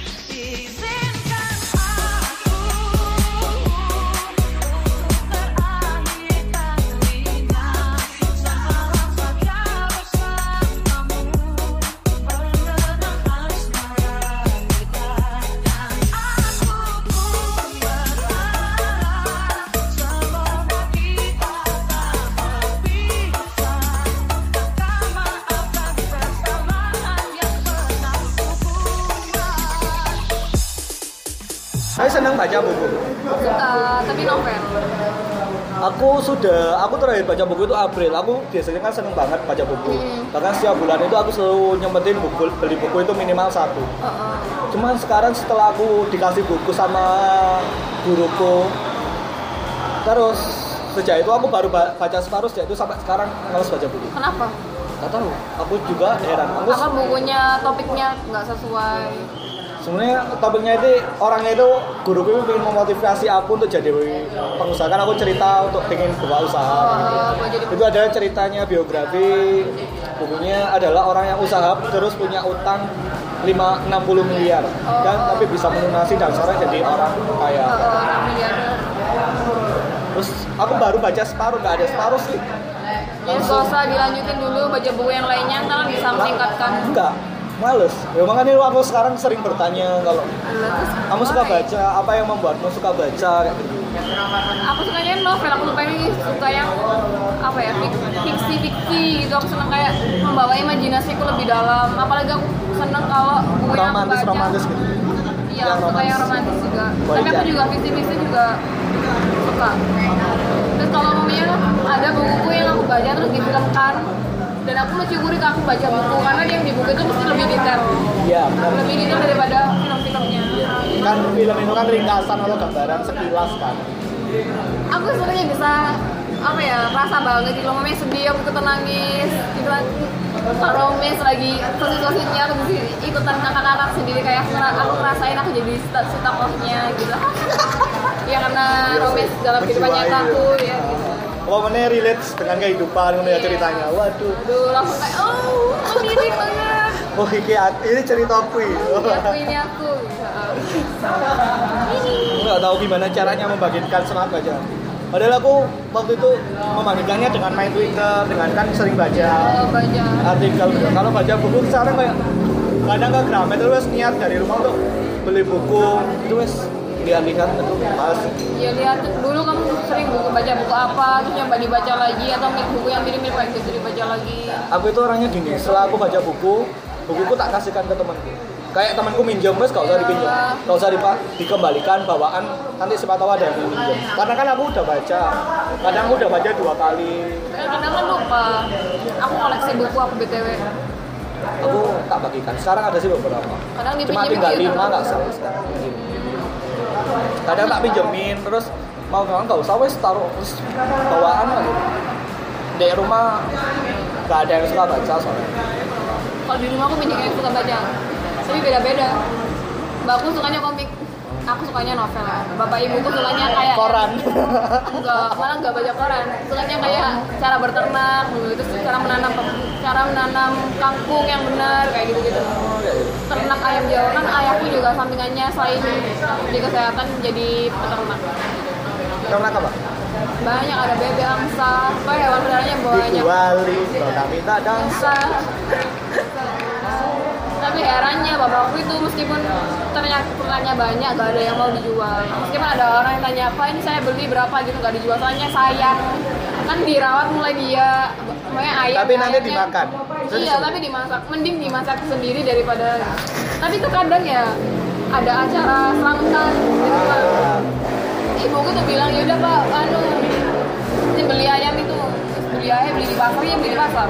Senang baca buku Suka, tapi novel. aku sudah aku terakhir baca buku itu April aku biasanya kan seneng banget baca buku Hmm. bahkan setiap bulan itu aku selalu nyempetin buku beli buku itu minimal satu Heeh. cuman sekarang setelah aku dikasih buku sama guruku terus sejak itu aku baru ba- baca separuh sejak itu sampai sekarang males baca buku Kenapa? Gak tahu aku juga heran aku Apa bukunya topiknya nggak sesuai? Sebenarnya topiknya itu orangnya itu guruku itu ingin memotivasi aku untuk jadi pengusaha. Kan aku cerita untuk ingin buka usaha. Oh, jadi itu adalah ceritanya biografi. Bukunya adalah orang yang usaha terus punya utang 5 60 miliar. Dan Oh. tapi bisa melunasi dan sekarang jadi orang kaya. Oh, terus aku baru baca separuh nggak ada separuh sih. Ya, usah dilanjutin dulu baca buku yang lainnya, karena bisa meningkatkan. enggak males ya makanya aku sekarang sering bertanya kalau kamu suka ya? baca apa yang membuatmu suka baca kayak gitu Aku sukanya novel, aku suka ini suka yang apa ya fiksi fiksi gitu. Aku seneng kayak membawa imajinasiku lebih dalam. Apalagi aku seneng kalau buku yang aku romantis baca. romantis gitu Iya, Yang suka yang romantis. juga. Boleh Tapi aku juga fiksi-fiksi juga suka. Terus kalau mamanya ada buku yang aku baca terus difilmkan dan aku mensyukuri kalau aku baca buku. Karena yang di buku itu mesti lebih detail. Iya benar. Lebih detail daripada film-filmnya. Kan film itu kan ringkasan atau gambaran sekilas kan? Aku sebenarnya bisa apa ya rasa banget gitu. Mamanya sedih aku ikutan nangis gitu kan. Kalau mes lagi posisi-posisinya aku bisa ikutan kakak-kakak sendiri. Kayak aku, ngera- aku ngerasain aku jadi tokohnya gitu. (laughs) Ya karena romes dalam kehidupan nyata aku ya gitu Mana relate dengan kehidupan Iya. ceritanya. Waduh. aduh langsung kayak oh oh mirip banget Oh iki aku- ini cerita aku. ya aku ini aku gitu. Aku nggak tahu gimana caranya membagikan semangat baca. Padahal aku waktu itu membagikannya dengan main Twitter, dengan kan sering baca Oh, baca artikel. Kalau baca buku sekarang kayak kadang ke Gramet wes niat dari rumah untuk beli buku itu wes lihat-lihat itu pas. Ya lihat dulu kamu sering buku baca buku apa terus yang dibaca lagi atau buku yang mirip-mirip kayak gitu dibaca lagi? Aku itu orangnya gini setelah aku baca buku bukuku tak kasihkan ke temanku. Kayak temanku minjem wes gak usah dipinjam. Gak usah dipa- dikembalikan bawaan nanti siapa tahu ada yang mau minjem karena kan aku udah baca. Kadang aku udah baca dua kali. Kadang kan lupa. Aku koleksi buku aku btw aku tak bagikan. Sekarang ada sih beberapa. Kadang cuma tinggal gitu. lima nggak salah sekarang kadang tak pinjemin terus mau kawan nggak usah wes taruh terus bawaan lah. Di rumah nggak ada yang suka baca soalnya. Kalau di rumah aku banyak yang suka baca. Tapi beda-beda. Mbakku sukanya komik aku sukanya novel. Bapak ibuku sukanya kayak koran. Enggak malah enggak baca koran. Sukanya kayak cara berternak dulu. Itu cara menanam cara menanam kangkung yang benar kayak gitu gitu ternak ayam jawa kan ayahku juga sampingannya selain di kesehatan jadi peternak. Ternak apa? banyak ada bebek angsa apa hewan peliharaannya banyak. Wali, Nona minta angsa tapi herannya bapakku itu meskipun ternyata pertanyaan banyak gak ada yang mau dijual. Meskipun ada orang yang tanya apa ini saya beli berapa? gitu gak dijual. Soalnya sayang. Kan dirawat mulai dia makanya ayam Tapi nanti ayamnya- dimakan. iya tapi dimasak. Mending dimasak sendiri daripada tapi itu kadang ya ada acara selamatan gitu kan ibuku tuh bilang yaudah pak anu ini beli ayam itu. Beli ayam beli di pasar ya beli di pasar.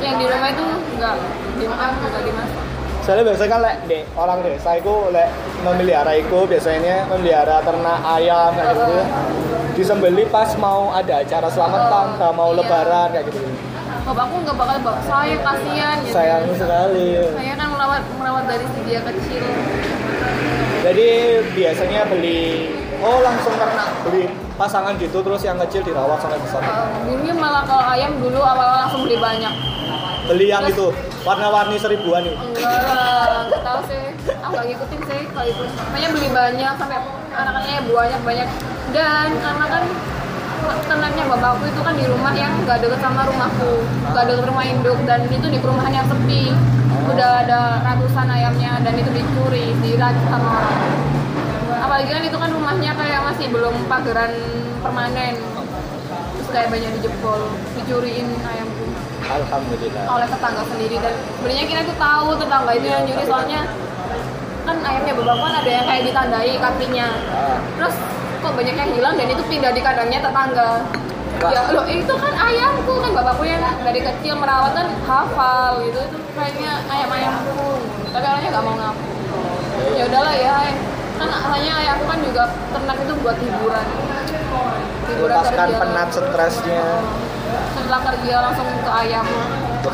Yang di rumah itu enggak dimakan enggak dimasak Soalnya biasanya kan lek di orang desa itu lek memelihara itu biasanya memelihara ternak ayam kayak gitu. Disembeli pas mau ada acara selamatan, Oh, mau iya. lebaran kayak gitu. bapakku nggak bakal bawa saya kasihan gitu Sayang sekali. saya kan merawat merawat dari dia kecil Jadi biasanya beli oh langsung ternak beli pasangan gitu terus yang kecil dirawat sampai besar. Eh, dulunya malah kalau ayam dulu awal-awal langsung beli banyak Beli yang itu warna-warni seribuan itu. enggak lah nggak tahu sih. Aku nggak ngikutin sih kalau itu. Makanya beli banyak sampai anak-anaknya banyak banyak. Dan karena kan ternaknya bapakku itu kan di rumah yang nggak deket sama rumahku. Nggak deket rumah induk dan itu di perumahan yang sepi. Udah ada ratusan ayamnya dan itu dicuri diracun sama orang. Apalagi kan itu kan rumahnya kayak masih belum pageran permanen. Terus kayak banyak dijebol dicuriin ayamku Alhamdulillah. oleh tetangga sendiri. Dan sebenarnya kita tuh tahu tetangga itu yang nyuri soalnya kan ayamnya bapakku kan ada yang kayak ditandai kakinya. Ah, terus kok banyak yang hilang dan itu pindah di kandangnya tetangga. Wah. ya loh itu kan ayamku kan bapakku yang dari kecil merawat kan hafal gitu. Itu kayaknya ayam ayamku. Tapi orangnya nggak mau ngaku. Ya udahlah ya kan hanya ayamku kan juga ternak itu buat hiburan. Hiburan Melepaskan kerja. penat stresnya. Setelah kerja langsung ke ayam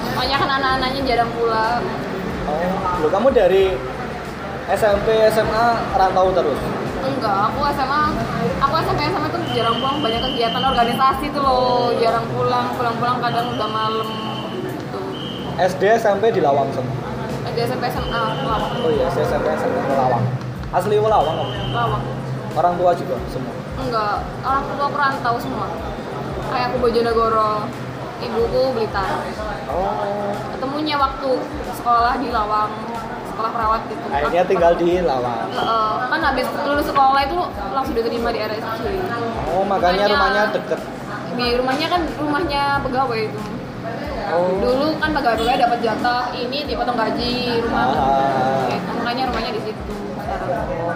makanya kan anak-anaknya jarang pulang Oh, loh kamu dari SMP SMA rantau terus. enggak aku SMA aku SMP SMA tuh jarang pulang banyak kegiatan organisasi tuh loh jarang pulang pulang-pulang kadang udah malam gitu SD SMP di Lawang semua. ada SMP SMA lawang Oh iya, saya SMP di Lawang. Asli Lawang kamu? lawang Orang tua juga semua. enggak orang tua perantau semua kayak aku Bojonegoro ibuku Blitar Oh. ketemunya waktu sekolah di Lawang sekolah perawat gitu Akhirnya tinggal di Lawang. Heeh, kan habis lulus sekolah itu langsung diterima di RSC Oh, makanya Makanya- rumahnya deket. di rumahnya kan rumahnya pegawai itu Oh. dulu kan pegawai-pegawai dapat jatah ini dipotong gaji rumah Ah. Gitu, makanya rumahnya di situ Oh.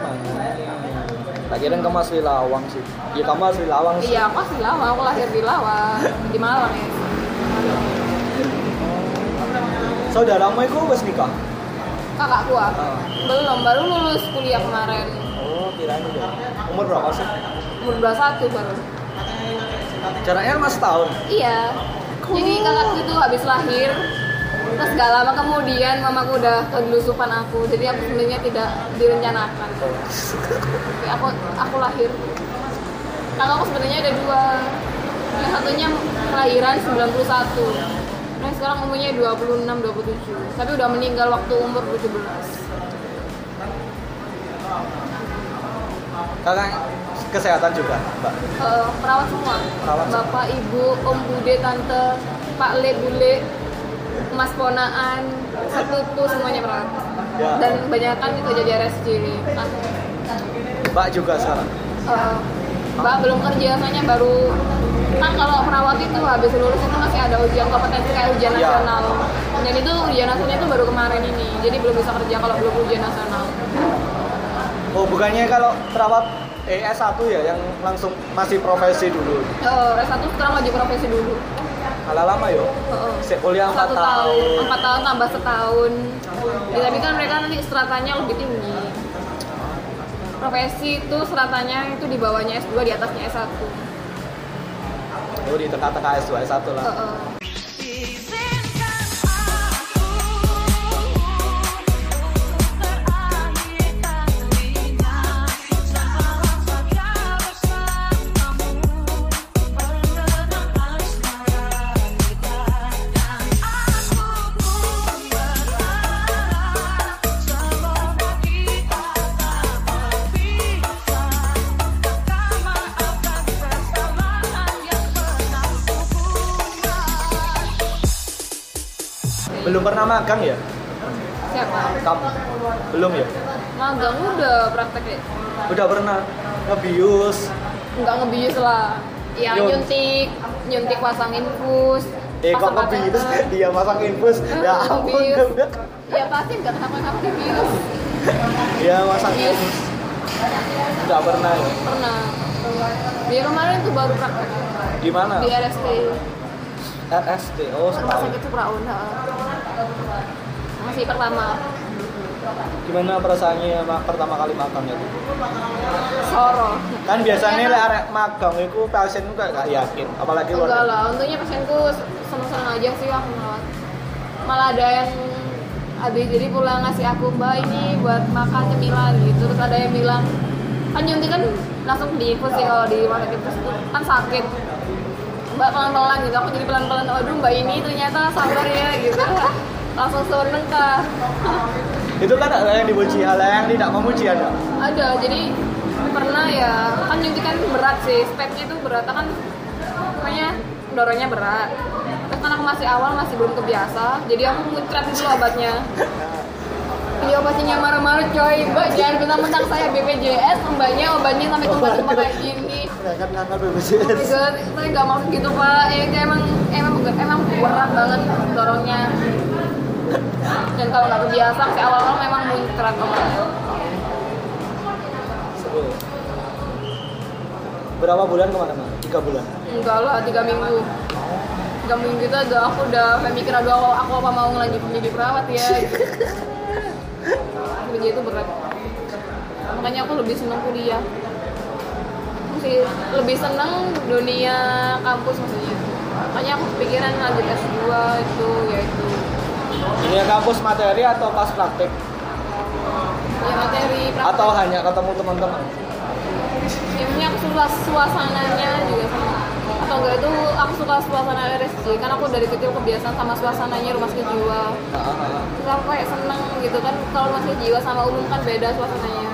Tak kira kamu asli Lawang sih. Ya kamu asli Lawang sih. iya aku asli Lawang aku lahir di Lawang di Malang ya Saudaramu itu wes nikah? kakakku ah Ah. belum baru lulus kuliah kemarin Oh, kirain udah. Umur berapa sih? umur 21 baru Jaraknya mas tahun. iya jadi kakakku itu habis lahir terus gak lama kemudian mamaku udah kegelusupan aku. Jadi aku sebenarnya tidak direncanakan. Tapi aku aku lahir. Kakakku sebenarnya ada dua. Yang satunya kelahiran 91 nah sekarang umurnya 26 27 tapi udah meninggal waktu umur 17 Kakak kesehatan juga, Mbak. Eh, perawat semua. Perawat semua. bapak ibu om bude tante pak le bule mas ponaan sepupu semuanya perawat Ya. dan kebanyakan itu jadi RSJ kan Mbak juga sekarang. Eh, mbak belum kerja soalnya baru kan kalau perawat itu habis lulus itu masih ada ujian kompetensi kayak ujian Ya. nasional dan itu ujian nasionalnya itu baru kemarin ini jadi belum bisa kerja kalau belum ujian nasional Oh, bukannya kalau perawat eh, S1 ya yang langsung masih profesi dulu. Eh, S1 sekarang wajib profesi dulu Kalah lama yo. Heeh. Sik kuliah 4 satu tahun empat tahun tambah setahun ya, tapi kan mereka nanti stratanya lebih tinggi profesi itu stratanya itu di bawahnya S2 di atasnya S1 Oh, di tengah-tengah S2 S1 lah. Heeh. Izinkan belum pernah magang ya? Siapa? Kamu? Belum ya? Magang udah praktek ya udah pernah? Ngebius. Nggak ngebius lah. Ya Yun. nyuntik. Nyuntik pasang infus. Eh kok pasang ngebius? dia masang infus. (laughs) Ya ampun ngebius. ya pasti nggak kenapa-kenapa dibius. (laughs) Ya masang Bius. infus. Udah pernah ya? Pernah. Dia kemarin tuh baru praktek di mana? Di RST RST oh rumah sakit Supraun ha. Masih pertama. Gimana perasaannya ma- pertama kali magang itu? Soro. Kan biasanya lek arek magang itu pasien kayak gak yakin apalagi luar enggak lah untungnya pasienku seneng-seneng aja sih aku malah malah ada yang habis jadi pulang ngasih aku mbak ini buat makan cemilan gitu. Terus ada yang bilang kan nyuntik kan langsung diinfus sih kalau di rumah sakit terus kan sakit. Mbak pelan-pelan gitu aku jadi pelan-pelan aduh mbak ini ternyata sabar ya gitu langsung seneng kah itu kan ada yang dipuji hal yang tidak memuji ada? Ada jadi pernah ya kan nyuntik kan berat sih stepnya itu berat kan makanya dorongnya berat. Terus kan aku masih awal masih belum kebiasa jadi aku muncrat dulu obatnya. Ini obatnya marah-marah coy. Mbak jangan mentang-mentang saya BPJS mbaknya obatnya sampai tumpah-tumpah kayak gini. Kan ngangkat Oh BPJS god, saya nggak mau gitu pak. Ya kayak emang emang emang berat banget dorongnya. Dan kalau nggak kebiasa, si awal-awal memang muncrat. Seru. berapa bulan ke mana mana tiga bulan Enggak lah, tiga minggu. Tiga minggu itu udah aku udah mikir aduh aku, aku apa mau ngelanjutin jadi perawat ya. (laughs) Kerja itu berat. Makanya aku lebih senang kuliah. Masih lebih senang dunia kampus maksudnya. Makanya aku kepikiran lanjut S2 itu ya itu. Ini ya kampus materi atau pas praktik Ya materi praktek. atau hanya ketemu teman-teman Ya, aku suka suasananya juga sama. Atau enggak itu aku suka suasana RSJ kan aku dari kecil kebiasaan sama suasananya rumah sakit jiwa. Ah, ah, ah. Terus aku kayak seneng gitu kan kalau rumah sakit jiwa sama umum kan beda suasananya.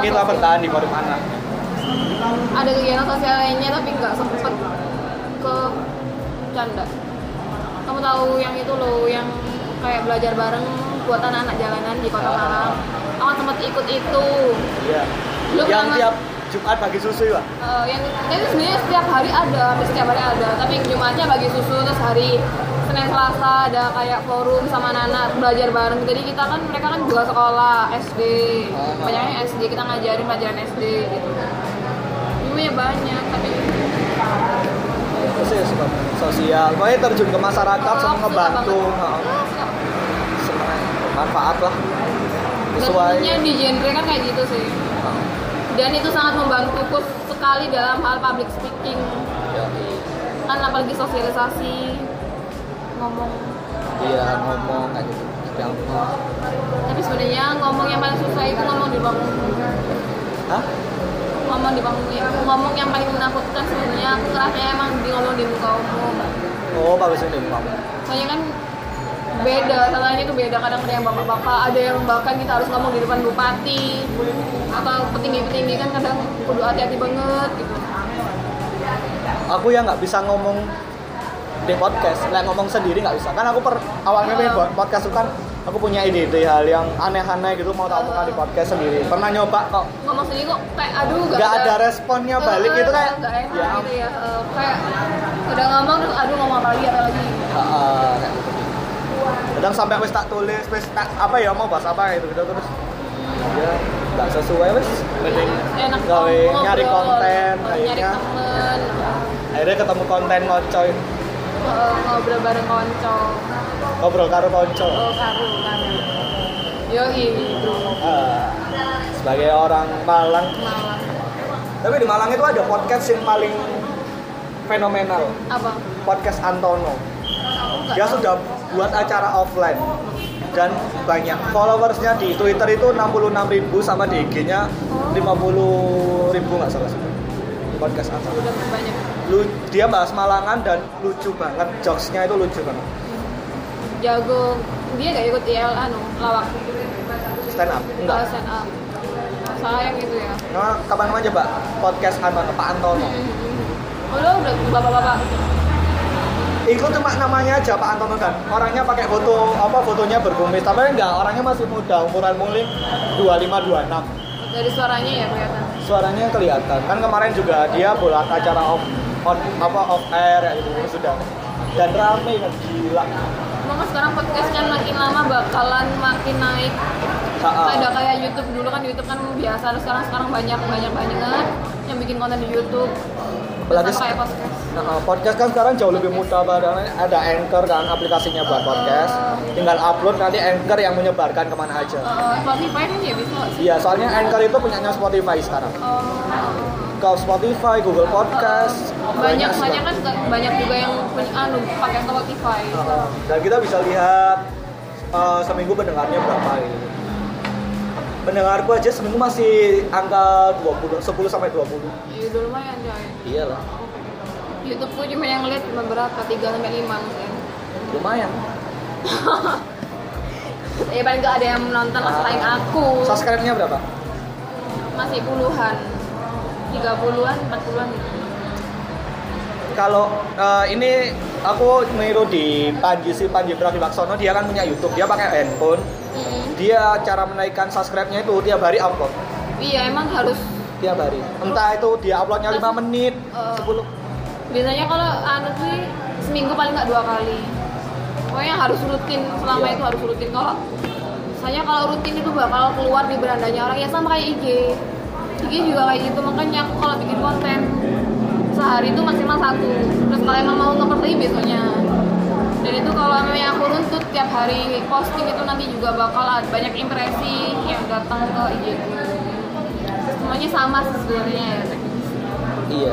Kita sosial. bertahan di forum anak Ada kegiatan sosial lainnya tapi nggak sempet ke canda. Kamu tahu yang itu loh, yang kayak belajar bareng buat anak-anak jalanan di kota Ah. Malang. Aku sempet ikut itu. iya Lu yang pernah- tiap Jumat bagi susu ya Eh, yang itu sebenarnya setiap hari ada, setiap hari ada. Tapi Jumatnya bagi susu terus hari Senin Selasa ada kayak forum sama anak-anak belajar bareng. Jadi kita kan mereka kan juga sekolah SD, banyaknya SD kita ngajarin pelajaran SD gitu. Ilmunya banyak tapi itu sih sosial pokoknya terjun ke masyarakat sama ngebantu manfaat lah Dan sesuai ilmunya di genre kan kayak gitu sih. Dan itu sangat membantuku sekali dalam hal public speaking. ya. Kan apalagi sosialisasi ngomong. Iya ngomong kayak gitu gampang tapi sebenarnya ngomong yang paling susah itu ngomong di ruang umum hah? Ngomong di panggung ya. Ngomong yang paling menakutkan sebenarnya aku kerasnya emang di ngomong di muka umum. Oh bagus ini kamu soalnya kan beda salahnya itu beda. Kadang ada yang bapak-bapak ada yang bahkan kita harus ngomong di depan bupati atau petinggi-petinggi kan kadang kudu hati-hati banget gitu. Aku yang nggak bisa ngomong di podcast. Like ngomong sendiri nggak bisa. Kan aku per awalnya pengen buat podcast itu kan aku punya ide-ide hal yang aneh-aneh gitu mau tak omongkan di podcast sendiri. Pernah nyoba kok. Ngomong sendiri kok kayak aduh gak, nggak ada. responnya balik gitu kayak nggak enak ya. gitu ya. Eh, kayak udah ngomong terus aduh ngomong apa lagi apa lagi? Ah, ah, kayak gitu. kadang sampai wis tak tulis wis tak apa ya mau bahas apa gitu gitu terus. Ya nggak sesuai wis. Mending enak gawe nyari konten nyari akhirnya. temen akhirnya ketemu konten ngocoy ngobrol bareng konco ngobrol karo konco oh karu karu yo gitu Ah, sebagai orang Malang. Malang. Tapi di Malang itu ada podcast yang paling fenomenal. Apa? Podcast Antono. Nggak dia sudah buat acara offline. Dan banyak followersnya di Twitter itu 66.000 sama di IG-nya 50.000 nggak salah sih podcast Antono udah banyak lu dia bahas Malangan dan lucu banget. Jokesnya itu lucu banget. Jago. Dia gak ikut IL anu lawak. Stand up? Enggak. Stand up. Sayang gitu ya. Nah, kapan kapan coba podcast Antono Pak Antono. Oh lo udah bapak-bapak. Itu cuma namanya aja Pak Antono kan orangnya pakai foto apa fotonya berkumis. Tapi enggak orangnya masih muda umuran mungkin 25 26 dari suaranya ya kelihatan suaranya kelihatan. Kan kemarin juga dia buat acara off on apa off air ya gitu sudah. Dan rame kan? Gila. Emang sekarang podcastnya makin lama bakalan makin naik. Ada kayak YouTube dulu kan YouTube kan biasa. Terus sekarang sekarang banyak banyak banget yang bikin konten di YouTube. Apalagi kayak podcast Nah, podcast kan sekarang jauh lebih mudah padahal ada Anchor kan aplikasinya buat podcast. Tinggal upload nanti Anchor yang menyebarkan ke mana aja. Eh, Spotify kan ya bisa iya soalnya Anchor itu punyanya Spotify sekarang. Oh, ke Spotify Google Podcast banyak sih, banyak Bang. kan banyak juga yang punya anu pakai Spotify. Heeh. dan kita bisa lihat eh, seminggu pendengarnya berapa gitu pendengarku aja seminggu masih angka 20 10 sampai 20 ya udah lumayan coy iyalah YouTubeku cuma yang lihat cuma berapa? 3 sampai 5 mungkin. Lumayan. (laughs) Ya paling nggak ada yang menonton Ah. selain aku. Subscribe-nya berapa? Masih puluhan. 30-an 40-an gitu kalau eh, ini aku niru di Panji si Panji Pragiwaksono dia kan punya YouTube. Dia pakai handphone. Mm-mm. dia cara menaikkan subscribe-nya itu tiap hari upload. Iya emang harus tiap hari. Entah itu dia uploadnya 5 menit Eh. 10 biasanya kalau anu sih seminggu paling nggak dua kali. Pokoknya harus rutin selama Iya. itu harus rutin. Kalau saya kalau rutin itu bakal keluar di berandanya orang. Ya sama kayak IG IG juga kayak gitu. Makanya aku kalau bikin konten sehari itu maksimal satu. Terus kalau emang mau ngeperlih besoknya dan itu kalau memang aku runtut tiap hari posting itu nanti juga bakal ada banyak impresi yang datang ke IG semuanya sama sih sebenarnya. Ya iya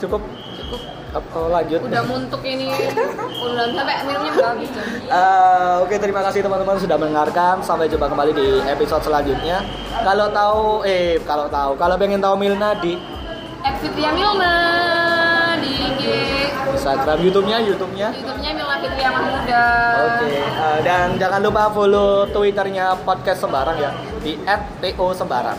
cukup? Cukup. Apa lanjut. Udah muntuk ini. Udah sampai minumnya udah habis. Eh, oke terima kasih teman-teman sudah mendengarkan. Sampai jumpa kembali di episode selanjutnya. Kalau tahu eh kalau tahu. Kalau pengen tahu Milna di Fitria Milma di IG Instagram YouTube-nya YouTube-nya? YouTube-nya Milma Fitria Mahmuda. Oke, eh, dan jangan lupa follow Twitternya podcast Sembarang ya di @po Sembarang.